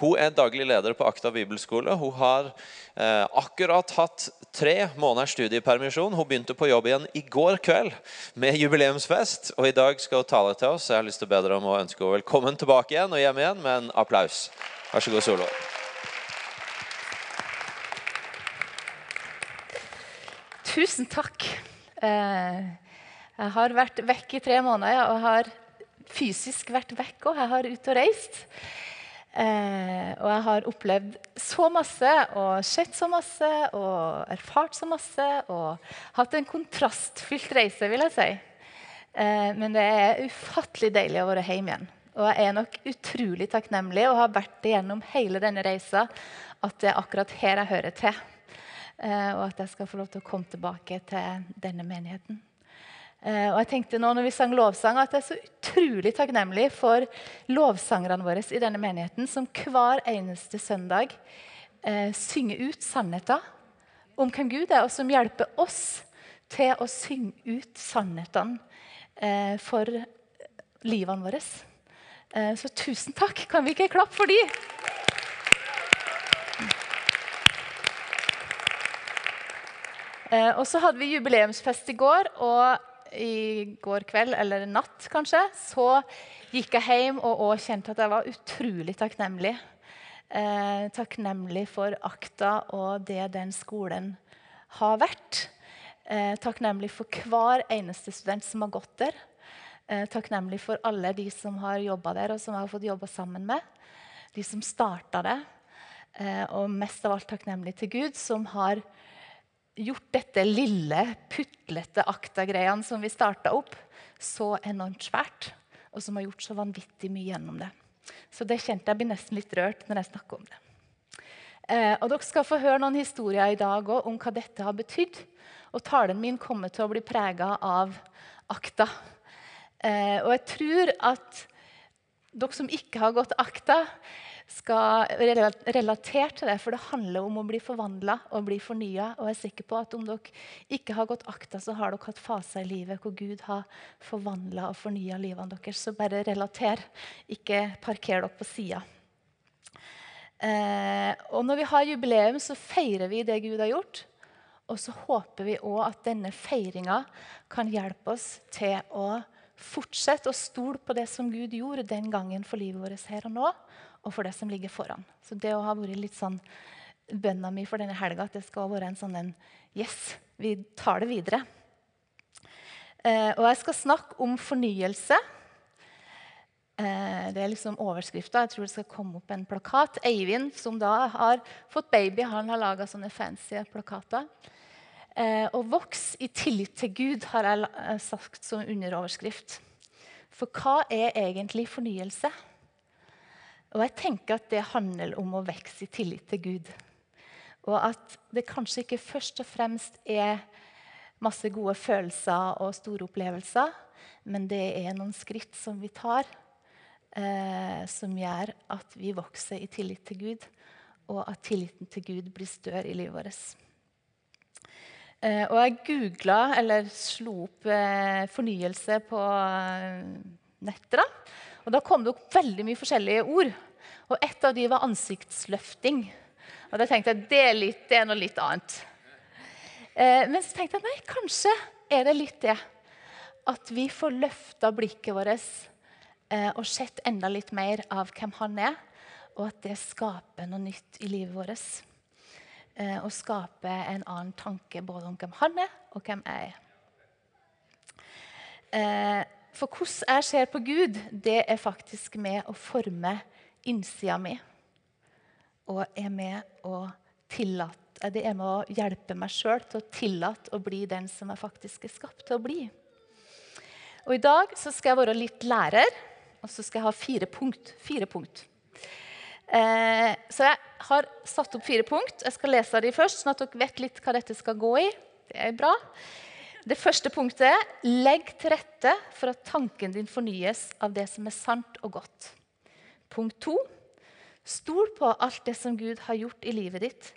Hun er daglig leder på Akta bibelskole. Hun har eh, akkurat hatt tre måneders studiepermisjon. Hun begynte på jobb igjen i går kveld med jubileumsfest. Og i dag skal hun tale til oss. Jeg har lyst til å be dere om å ønske henne velkommen tilbake igjen og hjem igjen med en applaus. Vær så god, Solveig. Tusen takk. Eh, jeg har vært vekk i tre måneder og har fysisk vært vekk òg. Jeg har ute og reist. Eh, og jeg har opplevd så masse og sett så masse og erfart så masse og hatt en kontrastfylt reise, vil jeg si. Eh, men det er ufattelig deilig å være hjemme igjen. Og jeg er nok utrolig takknemlig og har vært det gjennom hele denne reisa at det er akkurat her jeg hører til. Eh, og at jeg skal få lov til å komme tilbake til denne menigheten. Eh, og jeg tenkte nå når vi sang lovsang at jeg er så utrolig takknemlig for lovsangerne våre i denne menigheten, som hver eneste søndag eh, synger ut sannheten om hvem Gud er, og som hjelper oss til å synge ut sannhetene eh, for livene våre. Eh, så tusen takk. Kan vi ikke klappe for de? Eh, og så hadde vi jubileumsfest i går, og i går kveld, eller natt kanskje, så gikk jeg hjem og, og kjente at jeg var utrolig takknemlig. Eh, takknemlig for akta og det den skolen har vært. Eh, takknemlig for hver eneste student som har gått der. Eh, takknemlig for alle de som har jobba der, og som jeg har fått jobba sammen med. De som starta det. Eh, og mest av alt takknemlig til Gud, som har gjort dette lille, putlete akta-greiene som vi starta opp, så enormt svært. Og som har gjort så vanvittig mye gjennom det. Så det kjente jeg blir nesten litt rørt når jeg snakker om det. Eh, og Dere skal få høre noen historier i dag også, om hva dette har betydd. Og talen min kommer til å bli prega av akta. Eh, og jeg tror at dere som ikke har gått akta, skal relatere til det, for det handler om å bli forvandla og bli fornya. Og jeg er sikker på at om dere ikke har gått akta, så har dere hatt faser i livet hvor Gud har forvandla og fornya livene deres. Så bare relater, ikke parker dere på sida. Eh, og når vi har jubileum, så feirer vi det Gud har gjort. Og så håper vi òg at denne feiringa kan hjelpe oss til å fortsette å stole på det som Gud gjorde den gangen for livet vårt her og nå, og for det som ligger foran. Så det å ha vært litt sånn bønna mi for denne helga at det skal være en sånn en Yes, vi tar det videre. Eh, og jeg skal snakke om fornyelse. Eh, det er liksom overskrifta. Jeg tror det skal komme opp en plakat. Eivind, som da har fått baby, han har laga sånne fancy plakater. Eh, og 'voks i tillit til Gud' har jeg eh, sagt som underoverskrift. For hva er egentlig fornyelse? Og jeg tenker at det handler om å vokse i tillit til Gud. Og at det kanskje ikke først og fremst er masse gode følelser og store opplevelser, men det er noen skritt som vi tar, eh, som gjør at vi vokser i tillit til Gud, og at tilliten til Gud blir større i livet vårt. Eh, og jeg googla, eller slo opp eh, fornyelse på eh, nettet. da, og Da kom det opp veldig mye forskjellige ord. Og Et av de var ansiktsløfting. Og Da tenkte jeg det er, litt, det er noe litt annet. Eh, men så tenkte jeg nei, kanskje er det litt det. At vi får løfta blikket vårt eh, og sett enda litt mer av hvem han er. Og at det skaper noe nytt i livet vårt. Eh, og skaper en annen tanke både om hvem han er, og hvem jeg er. Eh, for hvordan jeg ser på Gud, det er faktisk med å forme innsida mi. Og er med å tillate, det er med å hjelpe meg sjøl til å tillate å bli den som jeg faktisk er skapt til å bli. Og I dag så skal jeg være litt lærer, og så skal jeg ha fire punkt. Fire punkt. Eh, så jeg har satt opp fire punkt. Jeg skal lese de først, sånn at dere vet litt hva dette skal gå i. Det er bra. Det første punktet er legg til rette for at tanken din fornyes av det som er sant og godt. Punkt to stol på alt det som Gud har gjort i livet ditt.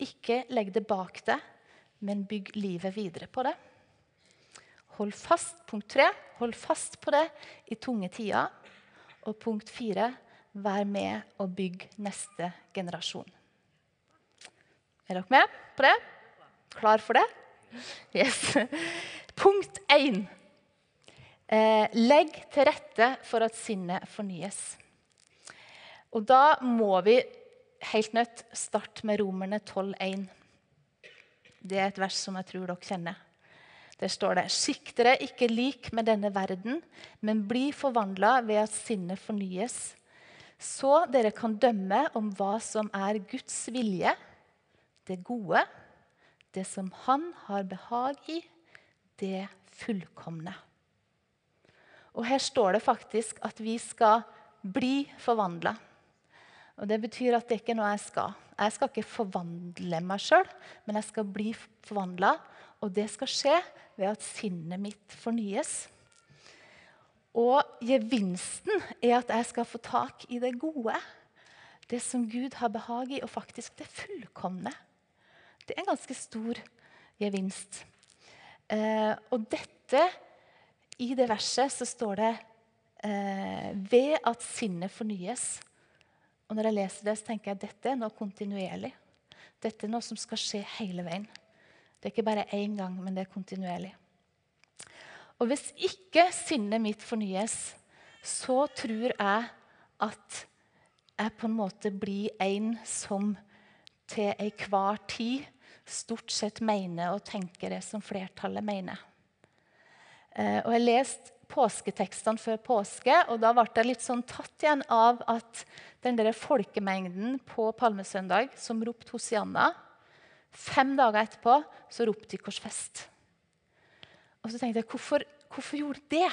Ikke legg det bak deg, men bygg livet videre på det. Hold fast, Punkt tre hold fast på det i tunge tider. Og punkt fire vær med og bygg neste generasjon. Er dere med på det? Klar for det? Yes. Punkt én. Eh, legg til rette for at sinnet fornyes. Og da må vi helt nødt starte med Romerne 12,1. Det er et vers som jeg tror dere kjenner. Der står det Skikk dere ikke lik med denne verden, men bli forvandla ved at sinnet fornyes, så dere kan dømme om hva som er Guds vilje, det gode, det som Han har behag i, det fullkomne. Og Her står det faktisk at vi skal bli forvandla. Og Det betyr at det ikke er noe jeg skal. Jeg skal ikke forvandle meg sjøl, men jeg skal bli forvandla. Og det skal skje ved at sinnet mitt fornyes. Og gevinsten er at jeg skal få tak i det gode. Det som Gud har behag i, og faktisk det fullkomne. Det er en ganske stor gevinst. Eh, og dette, i det verset, så står det eh, ved at sinnet fornyes. Og når jeg leser det, så tenker jeg at dette er noe kontinuerlig. Dette er noe som skal skje hele veien. Det er ikke bare én gang, men det er kontinuerlig. Og hvis ikke sinnet mitt fornyes, så tror jeg at jeg på en måte blir en som til enhver tid stort sett mener og tenker det som flertallet mener. Eh, og Jeg leste påsketekstene før påske, og da ble jeg litt sånn tatt igjen av at den der folkemengden på palmesøndag som ropte Hosianna Fem dager etterpå så ropte de 'Korsfest'. Og så tenkte jeg, hvorfor, hvorfor gjorde de det?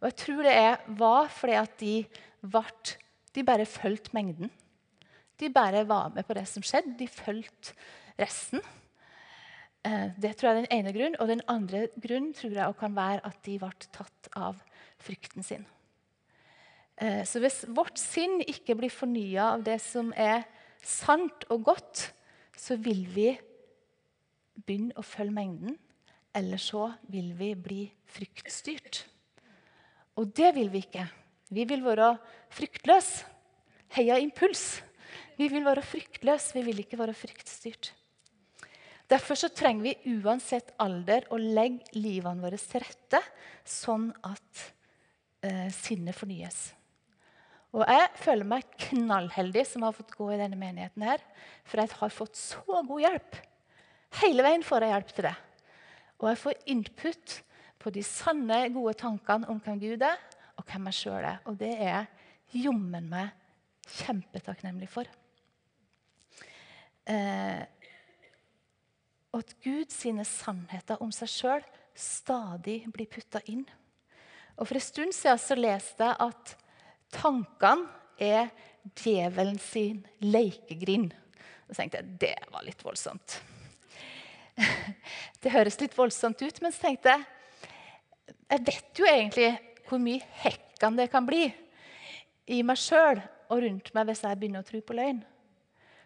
Og jeg tror det var fordi at de, ble, de bare fulgte mengden. De bare var med på det som skjedde. De fulgte resten. Eh, det tror jeg er den ene grunnen. Og den andre grunnen tror jeg kan være at de ble tatt av frykten sin. Eh, så hvis vårt sinn ikke blir fornya av det som er sant og godt, så vil vi begynne å følge mengden. Eller så vil vi bli fryktstyrt. Og det vil vi ikke. Vi vil være fryktløse. Heia impuls. Vi vil være fryktløse, vi vil ikke være fryktstyrt. Derfor så trenger vi uansett alder å legge livene våre til rette, sånn at eh, sinnet fornyes. Og Jeg føler meg knallheldig som har fått gå i denne menigheten. her, For jeg har fått så god hjelp. Hele veien får jeg hjelp til det. Og jeg får input på de sanne, gode tankene om hvem Gud er, og hvem jeg sjøl er. Og det er jeg jommen meg kjempetakknemlig for. Eh, og at Gud sine sannheter om seg sjøl stadig blir putta inn. Og For en stund siden så leste jeg at Tankene er djevelen sin lekegrind. Så tenkte jeg det var litt voldsomt. Det høres litt voldsomt ut, men så tenkte jeg jeg vet jo egentlig hvor mye hekkan det kan bli i meg sjøl og rundt meg hvis jeg begynner å tro på løgn.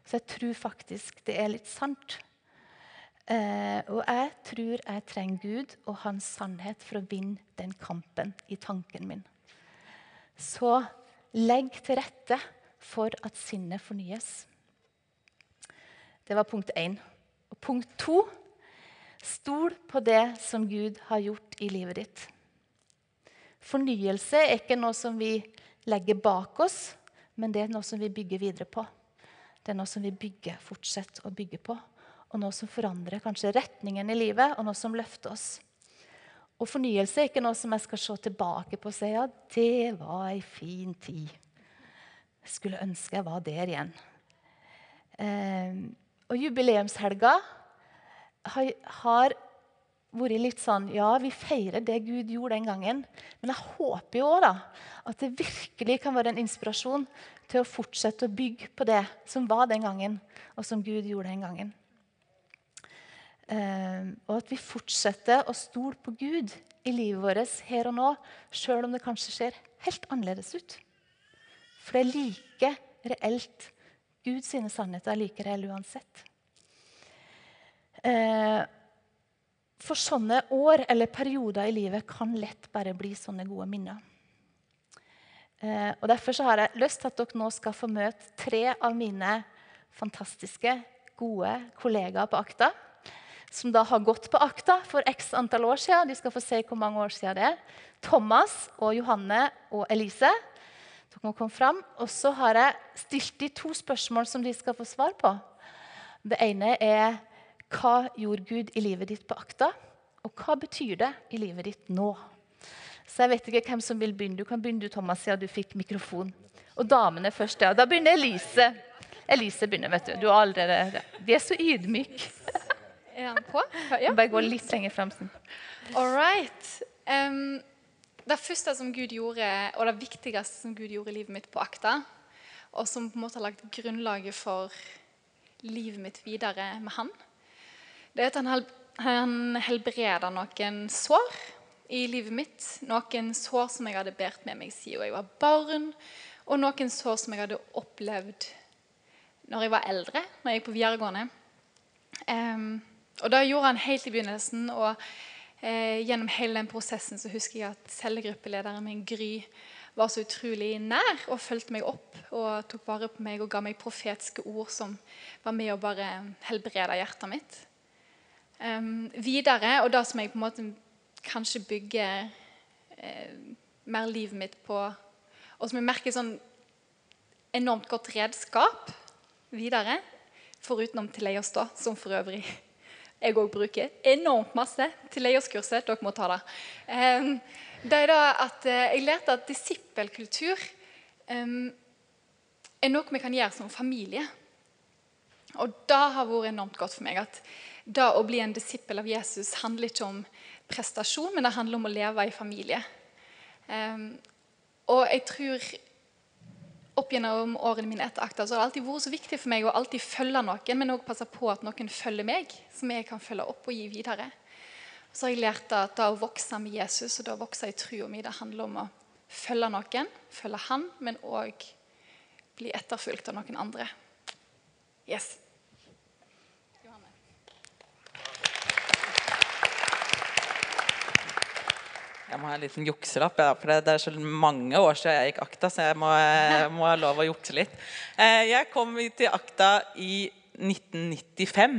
Så jeg tror faktisk det er litt sant. Eh, og jeg tror jeg trenger Gud og hans sannhet for å vinne den kampen i tanken min. Så legg til rette for at sinnet fornyes. Det var punkt én. Og punkt to stol på det som Gud har gjort i livet ditt. Fornyelse er ikke noe som vi legger bak oss, men det er noe som vi bygger videre på. Det er noe som vi bygger, fortsetter å bygge på. Og noe som forandrer kanskje retningen i livet, og noe som løfter oss. Og fornyelse er ikke noe som jeg skal se tilbake på og si ja, det var ei fin tid. Jeg skulle ønske jeg var der igjen. Eh, og jubileumshelga har, vært litt sånn Ja, vi feirer det Gud gjorde den gangen. Men jeg håper jo òg at det virkelig kan være en inspirasjon til å fortsette å bygge på det som var den gangen, og som Gud gjorde den gangen. Ehm, og at vi fortsetter å stole på Gud i livet vårt her og nå, sjøl om det kanskje ser helt annerledes ut. For det er like reelt. Guds sannheter er like reelle uansett. Ehm, for sånne år eller perioder i livet kan lett bare bli sånne gode minner. Eh, og Derfor har jeg lyst til at dere nå skal få møte tre av mine fantastiske, gode kollegaer på Akta. Som da har gått på Akta for x antall år siden. De skal få se hvor mange år siden det er. Thomas og Johanne og Elise. Dere må komme fram. Og så har jeg stilt de to spørsmål som de skal få svar på. Det ene er hva gjorde Gud i livet ditt på Akta? Og hva betyr det i livet ditt nå? Så jeg vet ikke hvem som vil begynne. Du kan begynne, du, Thomas, siden du fikk mikrofon. Og damene først. ja. Da begynner Elise. Elise begynner, vet du. Du er allerede De er så ydmyke. Er han på? Ja. Bare gå litt lenger fram. sånn. All right. Um, det første som Gud gjorde, og det viktigste som Gud gjorde i livet mitt på Akta, og som på en måte har lagt grunnlaget for livet mitt videre med han, det er at han, han helbreda noen sår i livet mitt. Noen sår som jeg hadde båret med meg siden jeg var barn, og noen sår som jeg hadde opplevd når jeg var eldre, når jeg gikk på videregående. Og det gjorde han helt i begynnelsen. og eh, Gjennom hele den prosessen så husker jeg at cellegruppelederen min, Gry, var så utrolig nær og fulgte meg opp og tok vare på meg og ga meg profetiske ord som var med å bare helbrede hjertet mitt. Um, videre, og det som jeg på en måte kanskje bygger eh, mer livet mitt på, og som jeg merker sånn enormt godt redskap videre, foruten til leie å stå, som for øvrig jeg òg bruker enormt masse til leierskurset. Dere må ta det. Det er da at eh, Jeg lærte at disippelkultur er noe vi kan gjøre som familie. Og det har vært enormt godt for meg. at det å bli en disippel av Jesus handler ikke om prestasjon, men det handler om å leve i familie. Og jeg tror opp gjennom årene mine etter akta, så har det alltid vært så viktig for meg å alltid følge noen, men også passe på at noen følger meg, som jeg kan følge opp og gi videre. Så har jeg lært at det å vokse med Jesus og det å vokse i trua mi, det handler om å følge noen, følge han, men òg bli etterfulgt av noen andre. Yes. Jeg må ha en liten jukselapp, ja, for det, er så mange år siden jeg gikk akta, så jeg må, jeg må ha lov å jukse litt. Eh, Jeg kom til akta i 1995.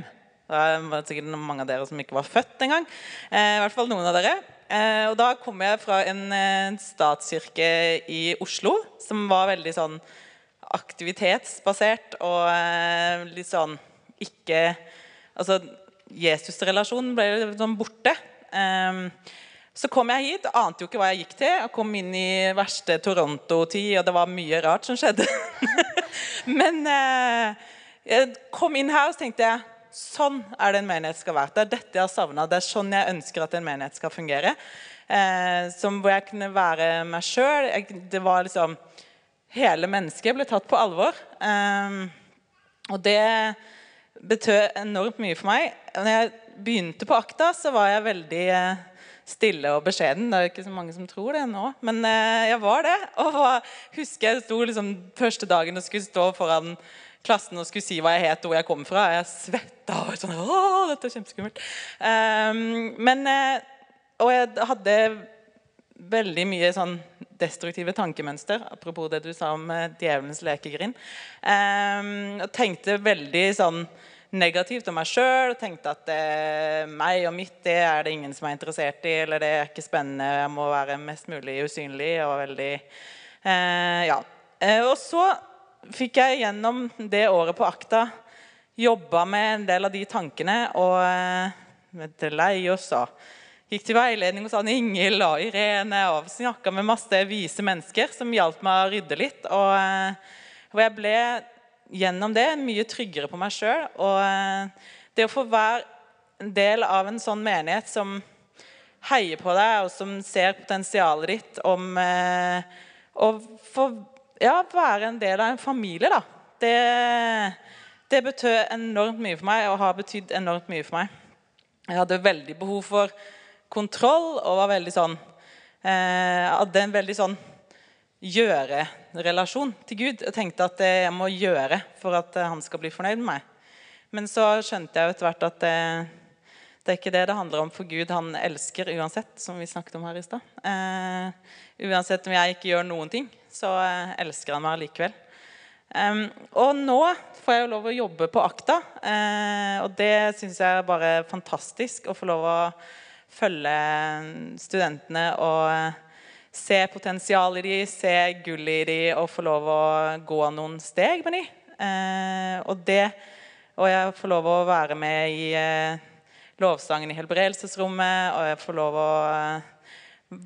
Det var sikkert mange av dere som ikke var født engang. Eh, I hvert fall noen av dere. Eh, Og da kom jeg fra en statskirke i Oslo som var veldig sånn aktivitetsbasert og litt sånn ikke Altså Jesus-relasjonen ble sånn borte. Så kom jeg hit, ante jo ikke hva jeg gikk til. Jeg kom inn i verste Toronto-tid, og det var mye rart som skjedde. Men eh, jeg kom inn her og så tenkte jeg sånn er det en menighet skal være. Det er dette jeg har savna. Det er sånn jeg ønsker at en menighet skal fungere. Eh, som hvor jeg kunne være meg sjøl. Det var liksom Hele mennesket ble tatt på alvor. Eh, og det betød enormt mye for meg. Når jeg begynte på Akta, så var jeg veldig eh, stille og beskjeden. Det er jo ikke så mange som tror det nå, men eh, jeg var det. Og husker jeg sto liksom første dagen og skulle stå foran klassen og skulle si hva jeg het og hvor jeg kom fra. Jeg svetta og sånn Å, dette er kjempeskummelt. Um, men eh, Og jeg hadde veldig mye sånn destruktive tankemønster, apropos det du sa om eh, djevelens lekegrind. Um, og tenkte veldig sånn negativt om meg sjøl. Tenkte at eh, meg og mitt det er det ingen som er interessert i. Eller det er ikke spennende. Jeg må være mest mulig usynlig og veldig eh, Ja. Eh, og så fikk jeg gjennom det året på Akta jobba med en del av de tankene og eh, til Leios og gikk til veiledning hos Anne Ingel og Irene og snakka med masse vise mennesker som hjalp meg å rydde litt. Og, eh, og jeg ble gjennom det mye tryggere på meg sjøl. Og eh, det å få være en del av en sånn menighet som heier på deg, og som ser potensialet ditt om eh, å få ja, være en del av en familie, da. Det, det betød enormt mye for meg, og har betydd enormt mye for meg. Jeg hadde veldig behov for kontroll og var veldig sånn eh, Hadde en veldig sånn gjøre-relasjon til Gud. Jeg tenkte at eh, jeg må gjøre for at eh, han skal bli fornøyd med meg. Men så skjønte jeg etter hvert at det, Det er ikke det det handler om, for Gud han elsker uansett, som vi snakket om her i stad. Eh, uansett om jeg ikke gjør noen ting, så eh, elsker han meg likevel. Um, og nå får jeg jo lov å jobbe på Akta, uh, og det syns jeg er bare fantastisk. Å få lov å følge studentene og eh, se potensial i de, se gull i de og få lov å gå noen steg med de. Eh, og det Og jeg får lov å være med i eh, lovsangen i helbredelsesrommet, og jeg får lov å eh,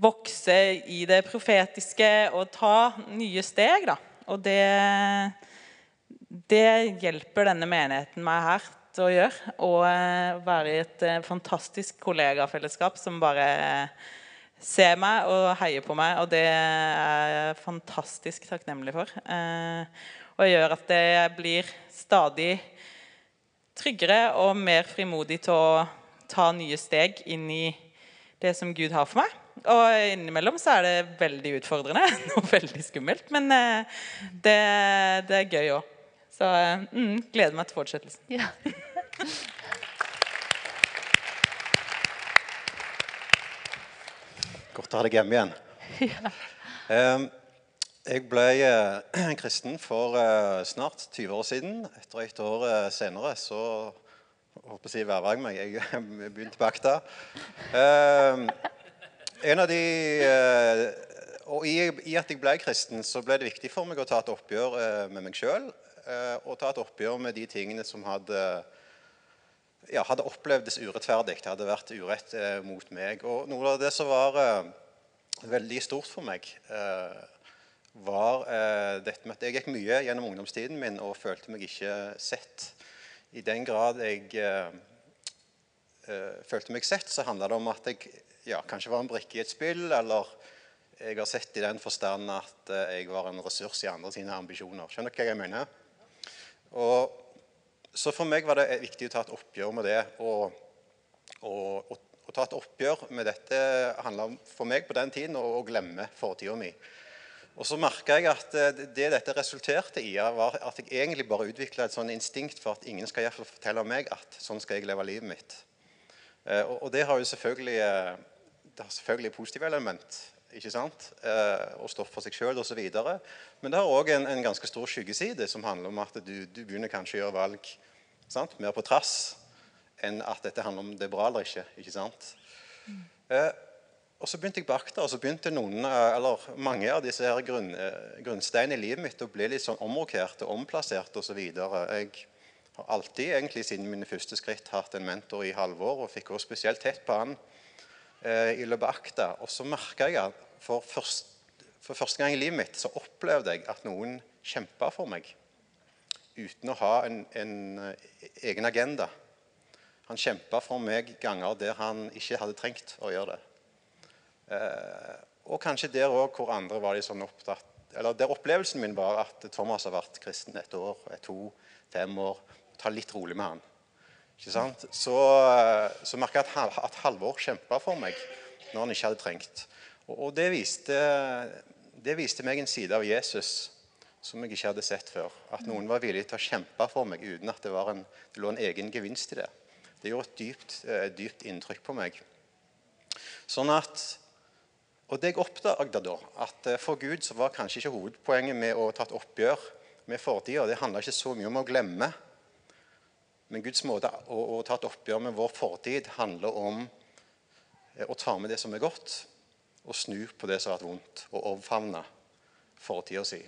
vokse i det profetiske og ta nye steg, da. Og det, det hjelper denne menigheten meg her til å gjøre. Og være i et fantastisk kollegafellesskap som bare ser meg og heier på meg, og det er jeg fantastisk takknemlig for. Eh, og gjør at jeg blir stadig tryggere og mer frimodig til å ta nye steg inn i det som Gud har for meg. Og innimellom så er det veldig utfordrende og veldig skummelt. Men eh, det, det er gøy òg. Så eh, mm, gleder meg til fortsettelsen. Ja. Godt å ha deg hjemme igjen. Em, jeg ble eh, kristen for eh, snart 20 år siden. Etter et år eh, senere så håper jeg verva jeg meg. Jeg begynte på akta. Em, en av de Og i, at jeg ble kristen, så ble det viktig for meg å ta et oppgjør med meg sjøl. og ta et oppgjør med de tingene som hadde ja, hadde opplevdes urettferdig. Det hadde vært urett eh, mot meg. Og noe av det som var eh, veldig stort for meg, eh, var eh, dette med at jeg gikk mye gjennom ungdomstiden min og følte meg ikke sett. I den grad jeg eh, eh, følte meg sett, så handla det om at jeg ja, kanskje var en brikke i et spill, eller jeg har sett i den forstand at jeg var en ressurs i andre sine ambisjoner. Skjønner dere hva jeg mener? Og så for meg var det viktig å ta et oppgjør med det. Og, og, og, og ta et oppgjør med dette handla for meg på den tiden å, glemme fortida mi. Og så merka jeg at eh, det dette resulterte i, var at jeg egentlig bare utvikla et sånn instinkt for at ingen skal fortelle meg at sånn skal jeg leve livet mitt. Eh, Og, det har jo selvfølgelig, eh, det har selvfølgelig positive element. ikke sant? Eh, og stå for seg sjøl osv. Men det har òg en, en ganske stor skyggeside som handler om at du, du begynner kanskje å gjøre valg sant? mer på trass enn at dette handler om det er bra eller ikke. ikke sant? Eh, og så begynte jeg på akta, og så begynte noen, eh, eller mange av disse her grunn, eh, grunnsteinene i livet mitt å bli litt sånn omrokert og omplassert osv. Jeg har alltid egentlig siden mine første skritt hatt en mentor i halvår, og fikk også spesielt tett på han eh, i løpet av akta. Og så merka jeg at for, først, for første gang i livet mitt så opplevde jeg at noen kjempa for meg uten å ha en, en eh, egen agenda. Han kjempa for meg ganger der han ikke hadde trengt å gjøre det. Eh, og kanskje der òg hvor andre var de sånn opptatt Eller der opplevelsen min var at Thomas har vært kristen et år, et to, fem år. Ta litt rolig med han. Ikke sant? Så, eh, så merka jeg at, at Halvor kjempa for meg når han ikke hadde trengt. Og, og det, viste, det viste meg en side av Jesus som jeg ikke hadde sett før. At noen var villig til å kjempe for meg uten at det, en, det lå en egen gevinst i det. Det gjorde et dypt, eh, dypt inntrykk på meg. Sånn at, og det jeg oppdaget da, at eh, for Gud så var kanskje ikke hovedpoenget med å ta et oppgjør med fortida. Det handla ikke så mye om å glemme. Men Guds måte å, å ta et oppgjør med vår fortid handler om eh, å ta med det som er godt, og snu på det som har vært vondt, og omfavne fortida si.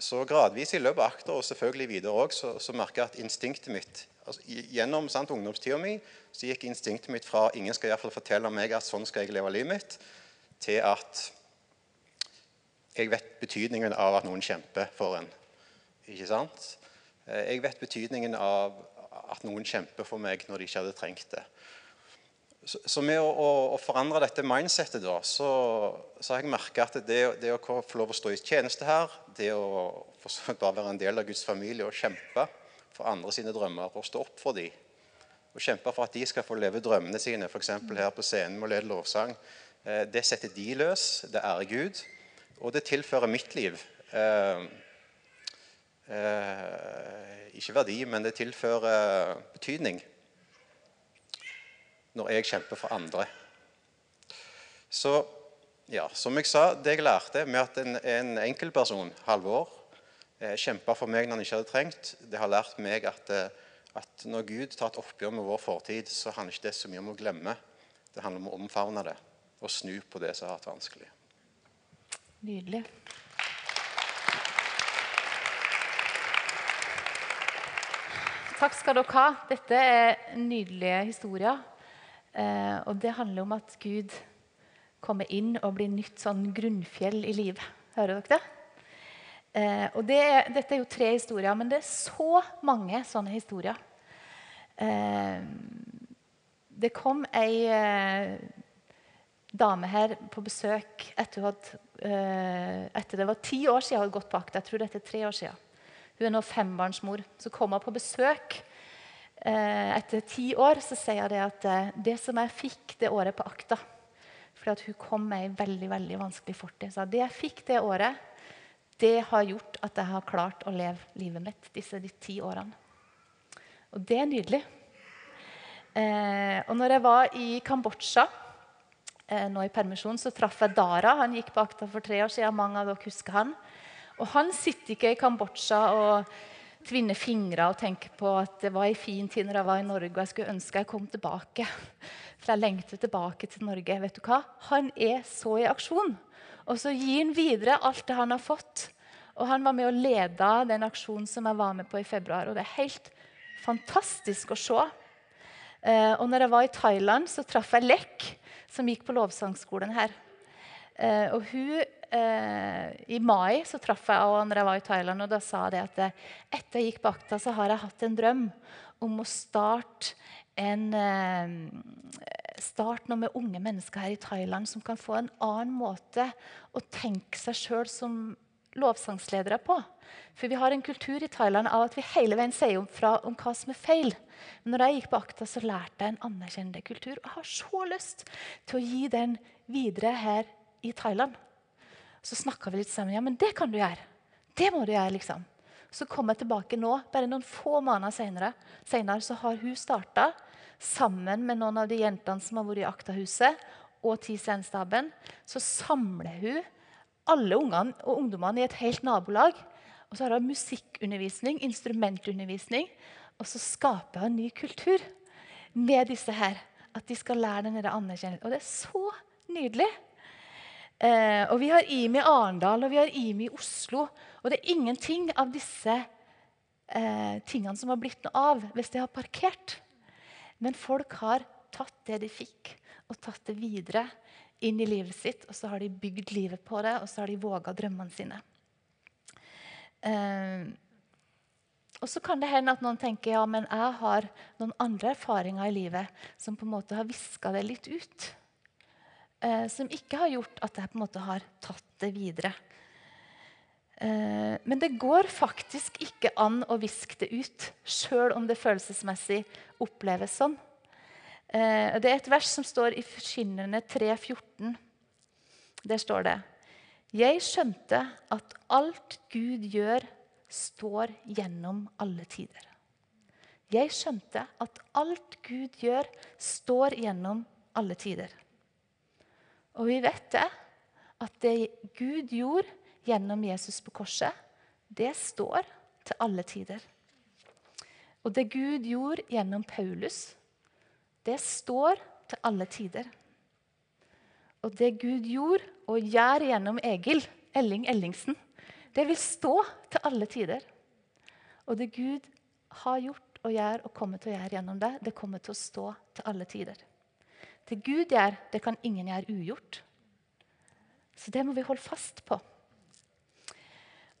Så gradvis i løpet av akter og selvfølgelig videre òg, så, så merker jeg at instinktet mitt altså, Gjennom sant, ungdomstida mi så gikk instinktet mitt fra ingen skal i hvert fall fortelle meg at sånn skal jeg leve livet mitt, til at jeg vet betydningen av at noen kjemper for en. Ikke sant? Eh, Jeg vet betydningen av at noen kjemper for meg når de ikke hadde trengt det. Så, med å, å, å forandre dette mindsettet, da, så, så har jeg merka at det, det å få lov å stå i tjeneste her, det å bare være en del av Guds familie og kjempe for andre sine drømmer og stå opp for dem, og kjempe for at de skal få leve drømmene sine, f.eks. her på scenen med å lede lovsang, eh, det setter de løs, det ærer Gud, og det tilfører mitt liv. Eh, eh, ikke verdi, men det tilfører betydning. Når jeg kjemper for andre. Så ja, som jeg sa, det jeg lærte med at en, en enkeltperson, Halvor, eh, kjempa for meg når han ikke hadde trengt, det har lært meg at, eh, at når Gud tar et oppgjør med vår fortid, så handler ikke det så mye om å glemme. Det handler om å omfavne det og snu på det som har vært vanskelig. Nydelig. Takk skal dere ha. Dette er nydelige historier. Eh, og det handler om at Gud kommer inn og blir nytt sånn grunnfjell i livet. Hører dere det? Eh, og det, dette er jo tre historier, men det er så mange sånne historier. Eh, det kom ei dame her på besøk etter, at, etter det var ti år siden hun hadde gått på akt. Jeg tror dette er tre år siden. Hun er nå fembarnsmor. Så kom hun på besøk etter ti år. Så sier jeg det at eh, det som jeg fikk det året på akta at hun kom med ei veldig veldig vanskelig fortid. Så det jeg fikk det året, det har gjort at jeg har klart å leve livet mitt disse de ti årene. Og det er nydelig. Eh, og når jeg var i Kambodsja eh, nå i permisjon, så traff jeg Dara. Han gikk på akta for tre år siden. Mange av dere husker han. Og han sitter ikke i Kambodsja og tvinner fingre og tenke på at det var en fin tid når jeg var i Norge og jeg skulle ønske jeg kom tilbake. For jeg lengter tilbake til Norge. Vet du hva? Han er så i aksjon. Og så gir han videre alt det han har fått. Og han var med og leda den aksjonen som jeg var med på i februar. Og det er helt fantastisk å se. Eh, og når jeg var i Thailand, så traff jeg Lek, som gikk på lovsangskolen her. Eh, og hun eh, I mai så traff jeg henne når jeg var i Thailand, og da sa jeg at eh, etter jeg gikk på akta, så har jeg hatt en drøm om å starte en eh, Start noe med unge mennesker her i Thailand som kan få en annen måte å tenke seg sjøl som lovsangsledere på. For vi har en kultur i Thailand av at vi hele veien sier om, fra om hva som er feil. Men når jeg gikk på akta, så lærte jeg en anerkjennende kultur. Og jeg har så lyst til å gi den videre her i Thailand. Så snakka vi litt sammen. Ja, men det kan du gjøre. Det må du gjøre, liksom. Så kom jeg tilbake nå, bare noen få måneder senere, senere så har hun starta sammen med noen av de jentene som har vært i Aktahuset, og TCN-staben. Så samler hun alle ungene og ungdommene i et helt nabolag. Og så har hun musikkundervisning, instrumentundervisning. Og så skaper hun ny kultur med disse her. At de skal lære den anerkjennelsen. Og det er så nydelig. Eh, og vi har IMI Arendal og vi har IMI Oslo. Og det er ingenting av disse eh, tingene som har blitt noe av hvis de har parkert. Men folk har tatt det de fikk, og tatt det videre inn i livet sitt. Og så har de bygd livet på det, og så har de våga drømmene sine. Eh, og så kan det hende at noen tenker ja, men jeg har noen andre erfaringer i livet som på en måte har viska det litt ut eh, som ikke har gjort at jeg på en måte har tatt det videre. Eh, men det går faktisk ikke an å viske det ut, sjøl om det følelsesmessig oppleves sånn. Eh, det er et vers som står i Forkynnerne 3,14. Der står det Jeg skjønte at alt Gud gjør, står gjennom alle tider. Jeg skjønte at alt Gud gjør, står gjennom alle tider. Og vi vet det, at det Gud gjorde gjennom Jesus på korset, det står til alle tider. Og det Gud gjorde gjennom Paulus, det står til alle tider. Og det Gud gjorde og gjør gjennom Egil Elling Ellingsen, det vil stå til alle tider. Og det Gud har gjort og gjør og kommer til å gjøre gjennom det, det kommer til å stå til alle tider. Det Gud gjør, det kan ingen gjøre ugjort. Så det må vi holde fast på.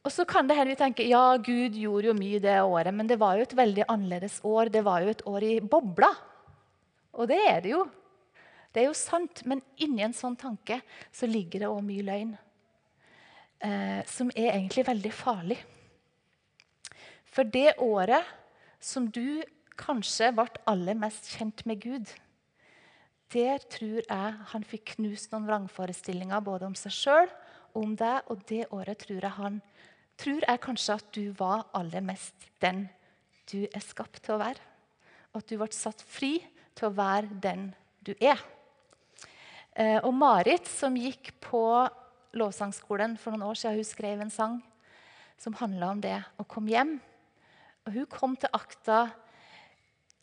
Og så kan det hende vi tenker ja, Gud gjorde jo mye det året, men det var jo et veldig annerledes år. Det var jo et år i bobla. Og det er det jo. Det er jo sant, men inni en sånn tanke så ligger det òg mye løgn. Eh, som er egentlig veldig farlig. For det året som du kanskje ble aller mest kjent med Gud, der tror jeg han fikk knust noen vrangforestillinger både om seg sjøl og om deg. Og det året tror jeg han tror jeg kanskje at du var aller mest den du er skapt til å være. Og at du ble satt fri til å være den du er. Eh, og Marit, som gikk på lovsangskolen for noen år siden, hun skrev en sang som handla om det å komme hjem. Og hun kom til akta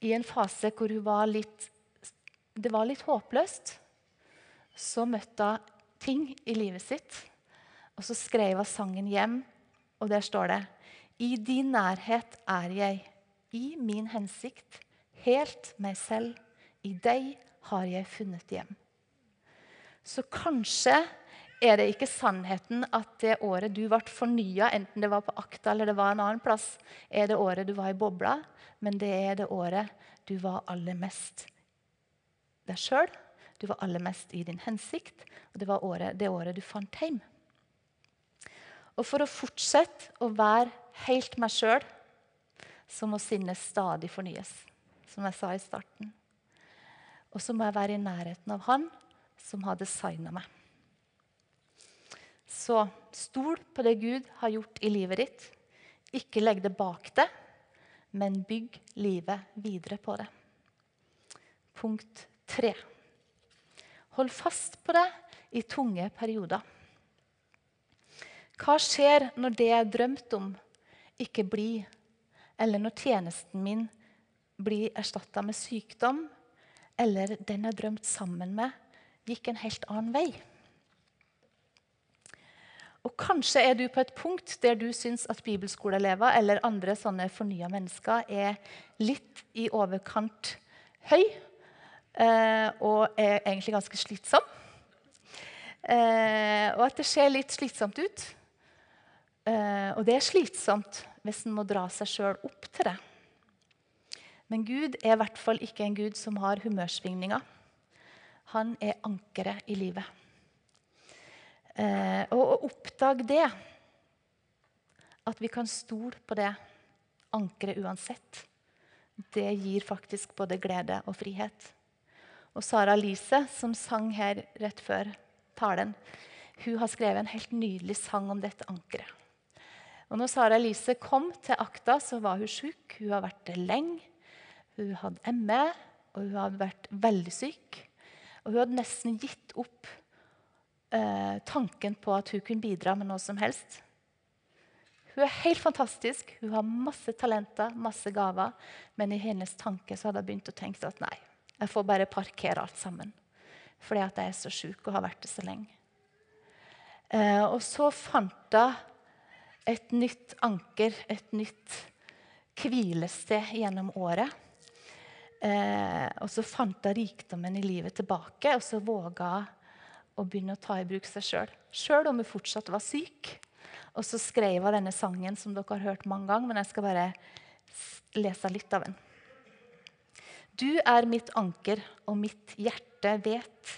i en fase hvor hun var litt, det var litt håpløst. Så møtte hun ting i livet sitt, og så skrev hun sangen hjem. Og der står det I din nærhet er jeg, i min hensikt, helt meg selv. I deg har jeg funnet hjem. Så kanskje er det ikke sannheten at det året du ble fornya, enten det var på Akta eller det var en annen plass, er det året du var i bobla, men det er det året du var aller mest deg sjøl. Du var aller mest i din hensikt, og det var året, det året du fant hjem. Og for å fortsette å være helt meg sjøl, så må sinnet stadig fornyes, som jeg sa i starten. Og så må jeg være i nærheten av Han som har designa meg. Så stol på det Gud har gjort i livet ditt. Ikke legg det bak deg, men bygg livet videre på det. Punkt tre. Hold fast på det i tunge perioder. Hva skjer når det jeg drømte om, ikke blir, eller når tjenesten min blir erstatta med sykdom, eller den jeg drømte sammen med, gikk en helt annen vei? Og Kanskje er du på et punkt der du syns at bibelskoleelever eller andre sånne fornya mennesker er litt i overkant høy og er egentlig ganske slitsom. Eh, og at det ser litt slitsomt ut. Eh, og det er slitsomt hvis en må dra seg sjøl opp til det. Men Gud er i hvert fall ikke en gud som har humørsvingninger. Han er ankeret i livet. Eh, og å oppdage det, at vi kan stole på det ankeret uansett, det gir faktisk både glede og frihet. Og Sara Lise, som sang her rett før talen, hun har skrevet en helt nydelig sang om dette ankeret. Og når Sara Elise kom til akta, så var hun syk. Hun har vært det lenge. Hun hadde ME, og hun hadde vært veldig syk. Og hun hadde nesten gitt opp eh, tanken på at hun kunne bidra med noe som helst. Hun er helt fantastisk, hun har masse talenter, masse gaver. Men i hennes tanke så hadde hun begynt å tenke at nei, jeg får bare parkere alt sammen. Fordi at jeg er så sjuk og har vært det så lenge. Eh, og så fant hun et nytt anker, et nytt hvilested gjennom året. Eh, og så fant hun rikdommen i livet tilbake, og så våga hun å begynne å ta i bruk seg sjøl. Sjøl om hun fortsatt var syk. Og så skrev hun denne sangen som dere har hørt mange ganger, men jeg skal bare lese litt av den. Du er mitt anker, og mitt hjerte vet.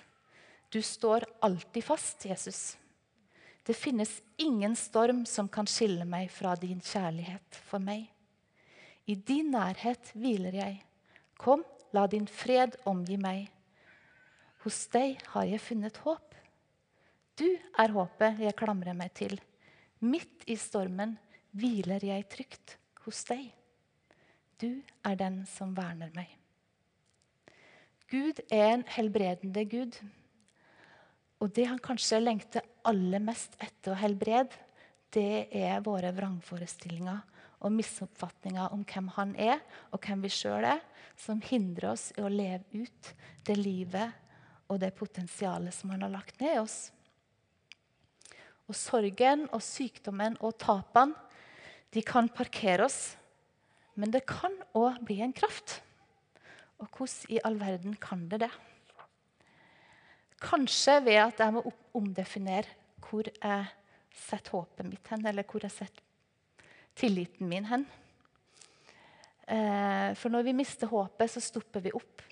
Du står alltid fast, Jesus. Det finnes ingen storm som kan skille meg fra din kjærlighet for meg. I din nærhet hviler jeg. Kom, la din fred omgi meg. Hos deg har jeg funnet håp. Du er håpet jeg klamrer meg til. Midt i stormen hviler jeg trygt hos deg. Du er den som verner meg. Gud er en helbredende Gud. Og det han kanskje lengter aller mest etter å helbrede, det er våre vrangforestillinger og misoppfatninger om hvem han er, og hvem vi sjøl er, som hindrer oss i å leve ut det livet og det potensialet som han har lagt ned i oss. Og sorgen og sykdommen og tapene de kan parkere oss. Men det kan òg bli en kraft. Og hvordan i all verden kan det det? Kanskje ved at jeg må omdefinere hvor jeg setter håpet mitt hen, eller hvor jeg setter tilliten min hen. Eh, for når vi mister håpet, så stopper vi opp.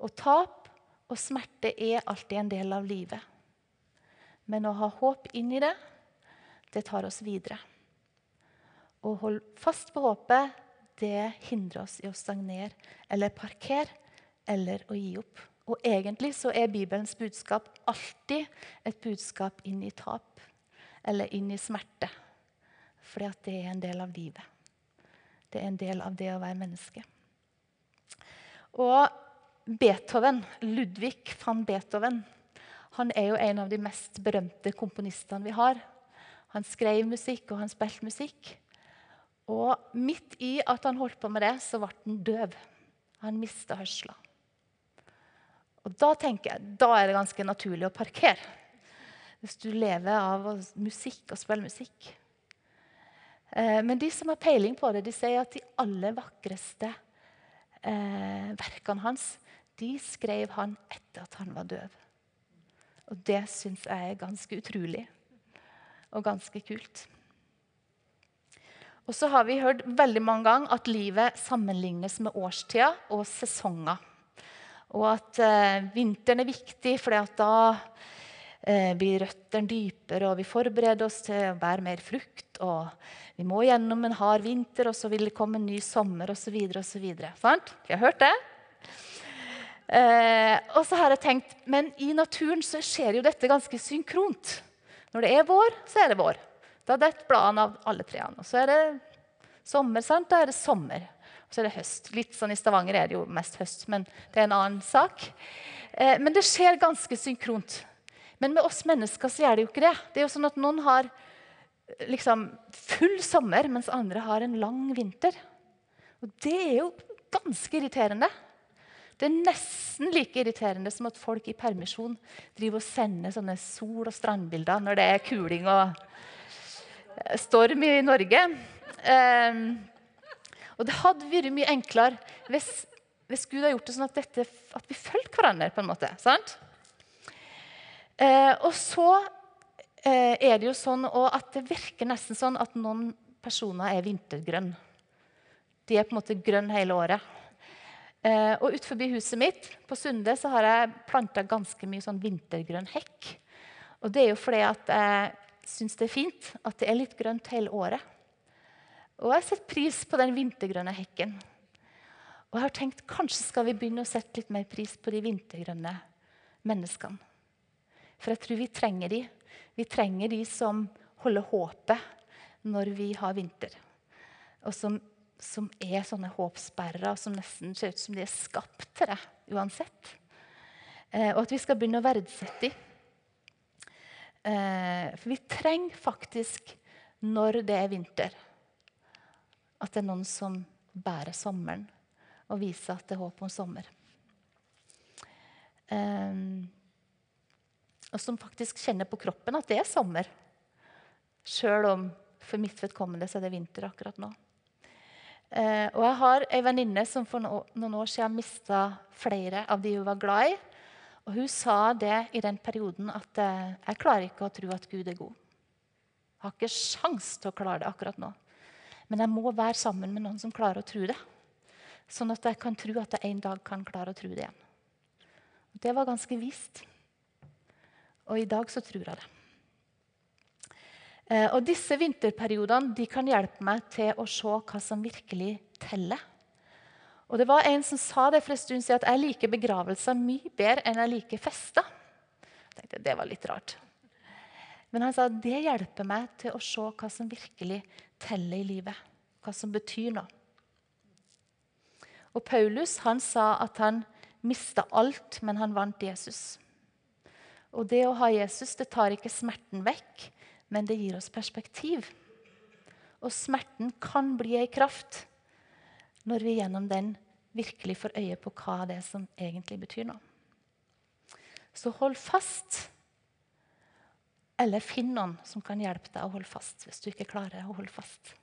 Og tap og smerte er alltid en del av livet. Men å ha håp inn i det, det tar oss videre. Å holde fast på håpet, det hindrer oss i å stagnere eller parkere eller å gi opp. Og egentlig så er Bibelens budskap alltid et budskap inn i tap eller inn i smerte. Fordi at det er en del av livet. Det er en del av det å være menneske. Og Beethoven, Ludvig van Beethoven, han er jo en av de mest berømte komponistene vi har. Han skrev musikk, og han spilte musikk. Og midt i at han holdt på med det, så ble han døv. Han mista hørselen. Og da tenker jeg, da er det ganske naturlig å parkere. Hvis du lever av musikk og spiller musikk. Eh, men de som har peiling på det, de sier at de aller vakreste eh, verkene hans de skrev han etter at han var døv. Og det syns jeg er ganske utrolig og ganske kult. Og så har vi hørt veldig mange ganger at livet sammenlignes med årstida og sesonger. Og at eh, vinteren er viktig, for da eh, blir røttene dypere, og vi forbereder oss til å bære mer frukt. Og vi må gjennom en hard vinter, og så vil det komme en ny sommer osv. Sant? Vi har hørt det? Eh, og så har jeg tenkt, Men i naturen så skjer jo dette ganske synkront. Når det er vår, så er det vår. Da detter bladene av alle trærne. Og så er det sommer, sant? da er det sommer. Og så er det høst. Litt sånn I Stavanger er det jo mest høst, men det er en annen sak. Eh, men det skjer ganske synkront. Men med oss mennesker så gjør det jo ikke det. Det er jo sånn at Noen har liksom full sommer, mens andre har en lang vinter. Og Det er jo ganske irriterende. Det er nesten like irriterende som at folk i permisjon driver og sender sånne sol- og strandbilder når det er kuling og eh, storm i Norge. Um, og det hadde vært mye enklere hvis, hvis, Gud hadde gjort det sånn at, dette, at vi fulgte hverandre. på en måte, sant? Uh, og så uh, er det jo sånn at det virker nesten sånn at noen personer er vintergrønn. De er på en måte grønn hele året. Eh, og ut forbi huset mitt på Sunde så har jeg planta ganske mye sånn vintergrønn hekk. Og det er jo fordi at jeg syns det er fint at det er litt grønt hele året. Og jeg setter pris på den vintergrønne hekken. Og jeg har tenkt kanskje skal vi begynne å sette litt mer pris på de vintergrønne menneskene. For jeg tror vi trenger de. Vi trenger de som holder håpet når vi har vinter. Og som som er sånne håpsperrer som nesten ser ut som de er skapt til det uansett. Eh, og at vi skal begynne å verdsette dem. Eh, for vi trenger faktisk, når det er vinter, at det er noen som bærer sommeren og viser at det er håp om sommer. Eh, og som faktisk kjenner på kroppen at det er sommer. Sjøl om for mitt vedkommende så er det vinter akkurat nå. Eh, og jeg har ei venninne som for noen år siden mista flere av de hun var glad i. Og hun sa det i den perioden at eh, jeg klarer ikke å tro at Gud er god. Jeg har ikke sjans til å klare det akkurat nå. Men jeg må være sammen med noen som klarer å tro det. Sånn at jeg kan tro at jeg en dag kan klare å tro det igjen. Det var ganske vist. Og i dag så tror jeg det. Eh, og Disse vinterperiodene de kan hjelpe meg til å se hva som virkelig teller. Og det var En som sa det for en stund siden, at jeg liker begravelser mye bedre enn jeg liker fester. Jeg tenkte Det var litt rart. Men han sa det hjelper meg til å se hva som virkelig teller i livet. Hva som betyr noe. Og Paulus han sa at han mista alt, men han vant Jesus. Og det å ha Jesus det tar ikke smerten vekk, men det gir oss perspektiv. Og smerten kan bli ei kraft når vi gjennom den virkelig får øye på hva det er som egentlig betyr noe. Så hold fast. Eller finn noen som kan hjelpe deg å holde fast hvis du ikke klarer å holde fast.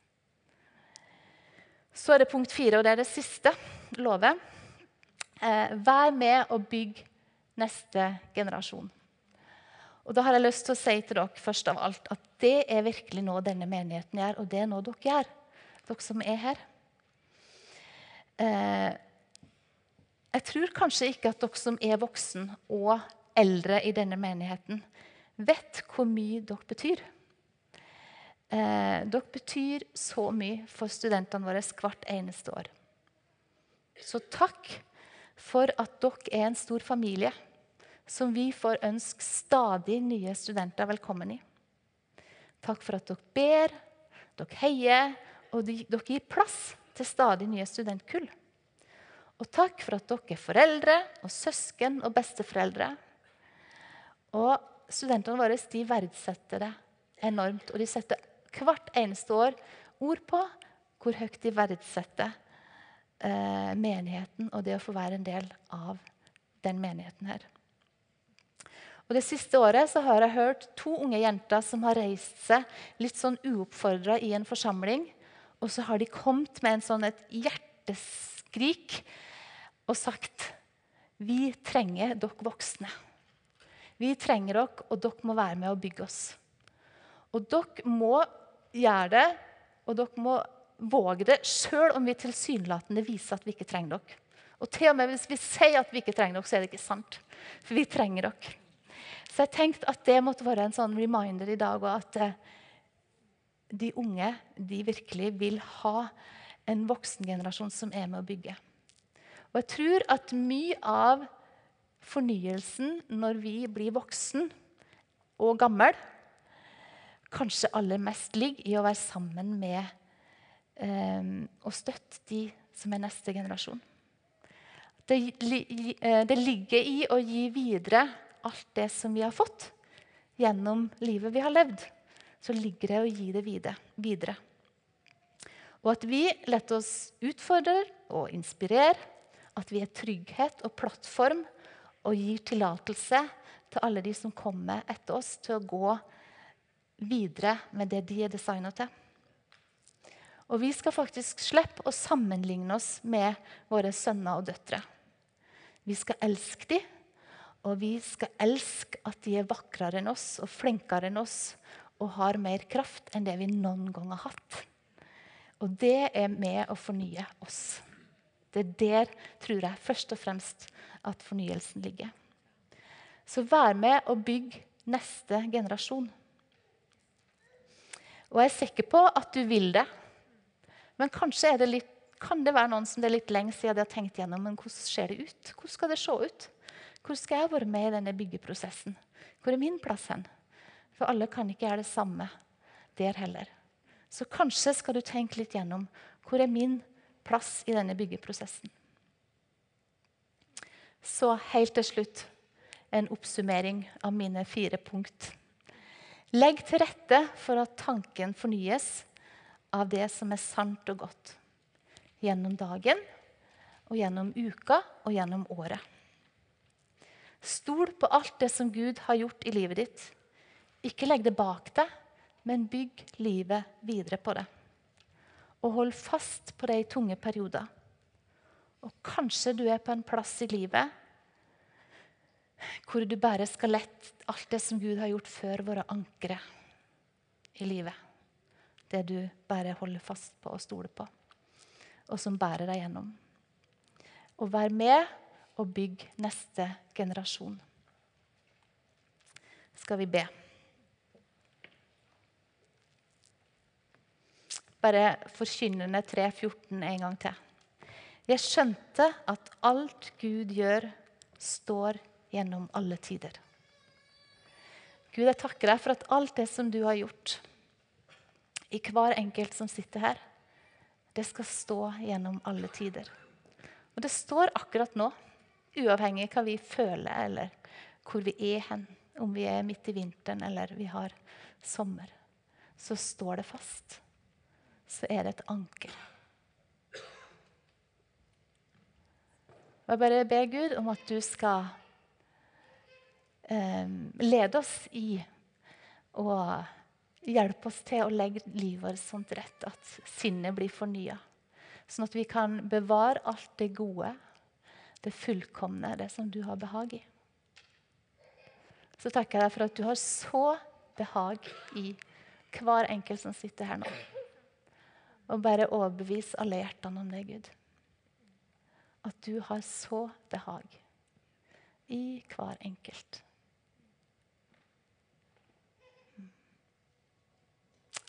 Så er det punkt fire, og det er det siste lovet. Eh, vær med og bygg neste generasjon. Og da har jeg lyst til å si til dere først av alt at det er virkelig noe denne menigheten gjør, og det er noe dere gjør, dere som er her. Eh, jeg tror kanskje ikke at dere som er voksen og eldre i denne menigheten, vet hvor mye dere betyr. Eh, dere betyr så mye for studentene våre hvert eneste år. Så takk for at dere er en stor familie som vi får ønske stadig nye studenter velkommen i. Takk for at dere ber, dere heier, og dere gir plass til stadig nye studentkull. Og takk for at dere er foreldre og søsken og besteforeldre. Og studentene våre de verdsetter det enormt. Og de setter hvert eneste år ord på hvor høyt de verdsetter eh, menigheten og det å få være en del av den menigheten her. Og Det siste året så har jeg hørt to unge jenter som har reist seg litt sånn uoppfordra i en forsamling. Og så har de kommet med en sånn et hjerteskrik og sagt Vi trenger dere voksne. Vi trenger dere, og dere må være med og bygge oss. Og dere må gjøre det, og dere må våge det sjøl om vi tilsynelatende viser at vi ikke trenger dere. Og til og med hvis vi sier at vi ikke trenger dere, så er det ikke sant. For vi trenger dere. Så jeg tenkte at det måtte være en sånn reminder i dag, og at eh, de unge de virkelig vil ha en voksengenerasjon som er med å bygge. Og jeg tror at mye av fornyelsen når vi blir voksen og gammel, kanskje aller mest ligger i å være sammen med eh, og støtte de som er neste generasjon. Det, eh, det ligger i å gi videre alt det som vi har fått gjennom livet vi har levd. Så ligger det å gi det videre. Og at vi lar oss utfordre og inspirere. At vi er trygghet og plattform og gir tillatelse til alle de som kommer etter oss, til å gå videre med det de er designa til. Og vi skal faktisk slippe å sammenligne oss med våre sønner og døtre. Vi skal elske dem, og vi skal elske at de er vakrere enn oss og flinkere enn oss og har mer kraft enn det vi noen gang har hatt. Og det er med å fornye oss. Det er der, tror jeg, først og fremst at fornyelsen ligger. Så vær med og bygg neste generasjon. Og jeg er sikker på at du vil det. Men kanskje det litt, kan det være noen som det er litt lenge siden de har tenkt gjennom men hvordan ser det ut? Hvordan skal det se ut? Hvor skal jeg være med i denne byggeprosessen? Hvor er min plass hen? For alle kan ikke gjøre det samme der heller. Så kanskje skal du tenke litt gjennom hvor er min plass i denne byggeprosessen. Så helt til slutt en oppsummering av mine fire punkt. Legg til rette for at tanken fornyes av det som er sant og godt. Gjennom dagen, og gjennom uka og gjennom året. Stol på alt det som Gud har gjort i livet ditt. Ikke legg det bak deg, men bygg livet videre på det. Og hold fast på det i tunge perioder. Og kanskje du er på en plass i livet hvor du bare skal lette alt det som Gud har gjort før, våre ankre i livet. Det du bare holder fast på og stoler på, og som bærer deg gjennom. Og vær med og bygg neste generasjon. Skal vi be. Bare forkynnende 3.14 en gang til. Jeg skjønte at alt Gud gjør, står gjennom alle tider. Gud, jeg takker deg for at alt det som du har gjort i hver enkelt som sitter her, det skal stå gjennom alle tider. Og det står akkurat nå Uavhengig av hva vi føler, eller hvor vi er hen. Om vi er midt i vinteren eller vi har sommer. Så står det fast. Så er det et anker. Og jeg bare ber Gud om at du skal eh, lede oss i og hjelpe oss til å legge livet vårt sånn rett at sinnet blir fornya. Sånn at vi kan bevare alt det gode det fullkomne, det som du har behag i. Så takker jeg deg for at du har så behag i hver enkelt som sitter her nå. Og bare overbevis hjertene om det, Gud. At du har så behag i hver enkelt.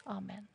Amen.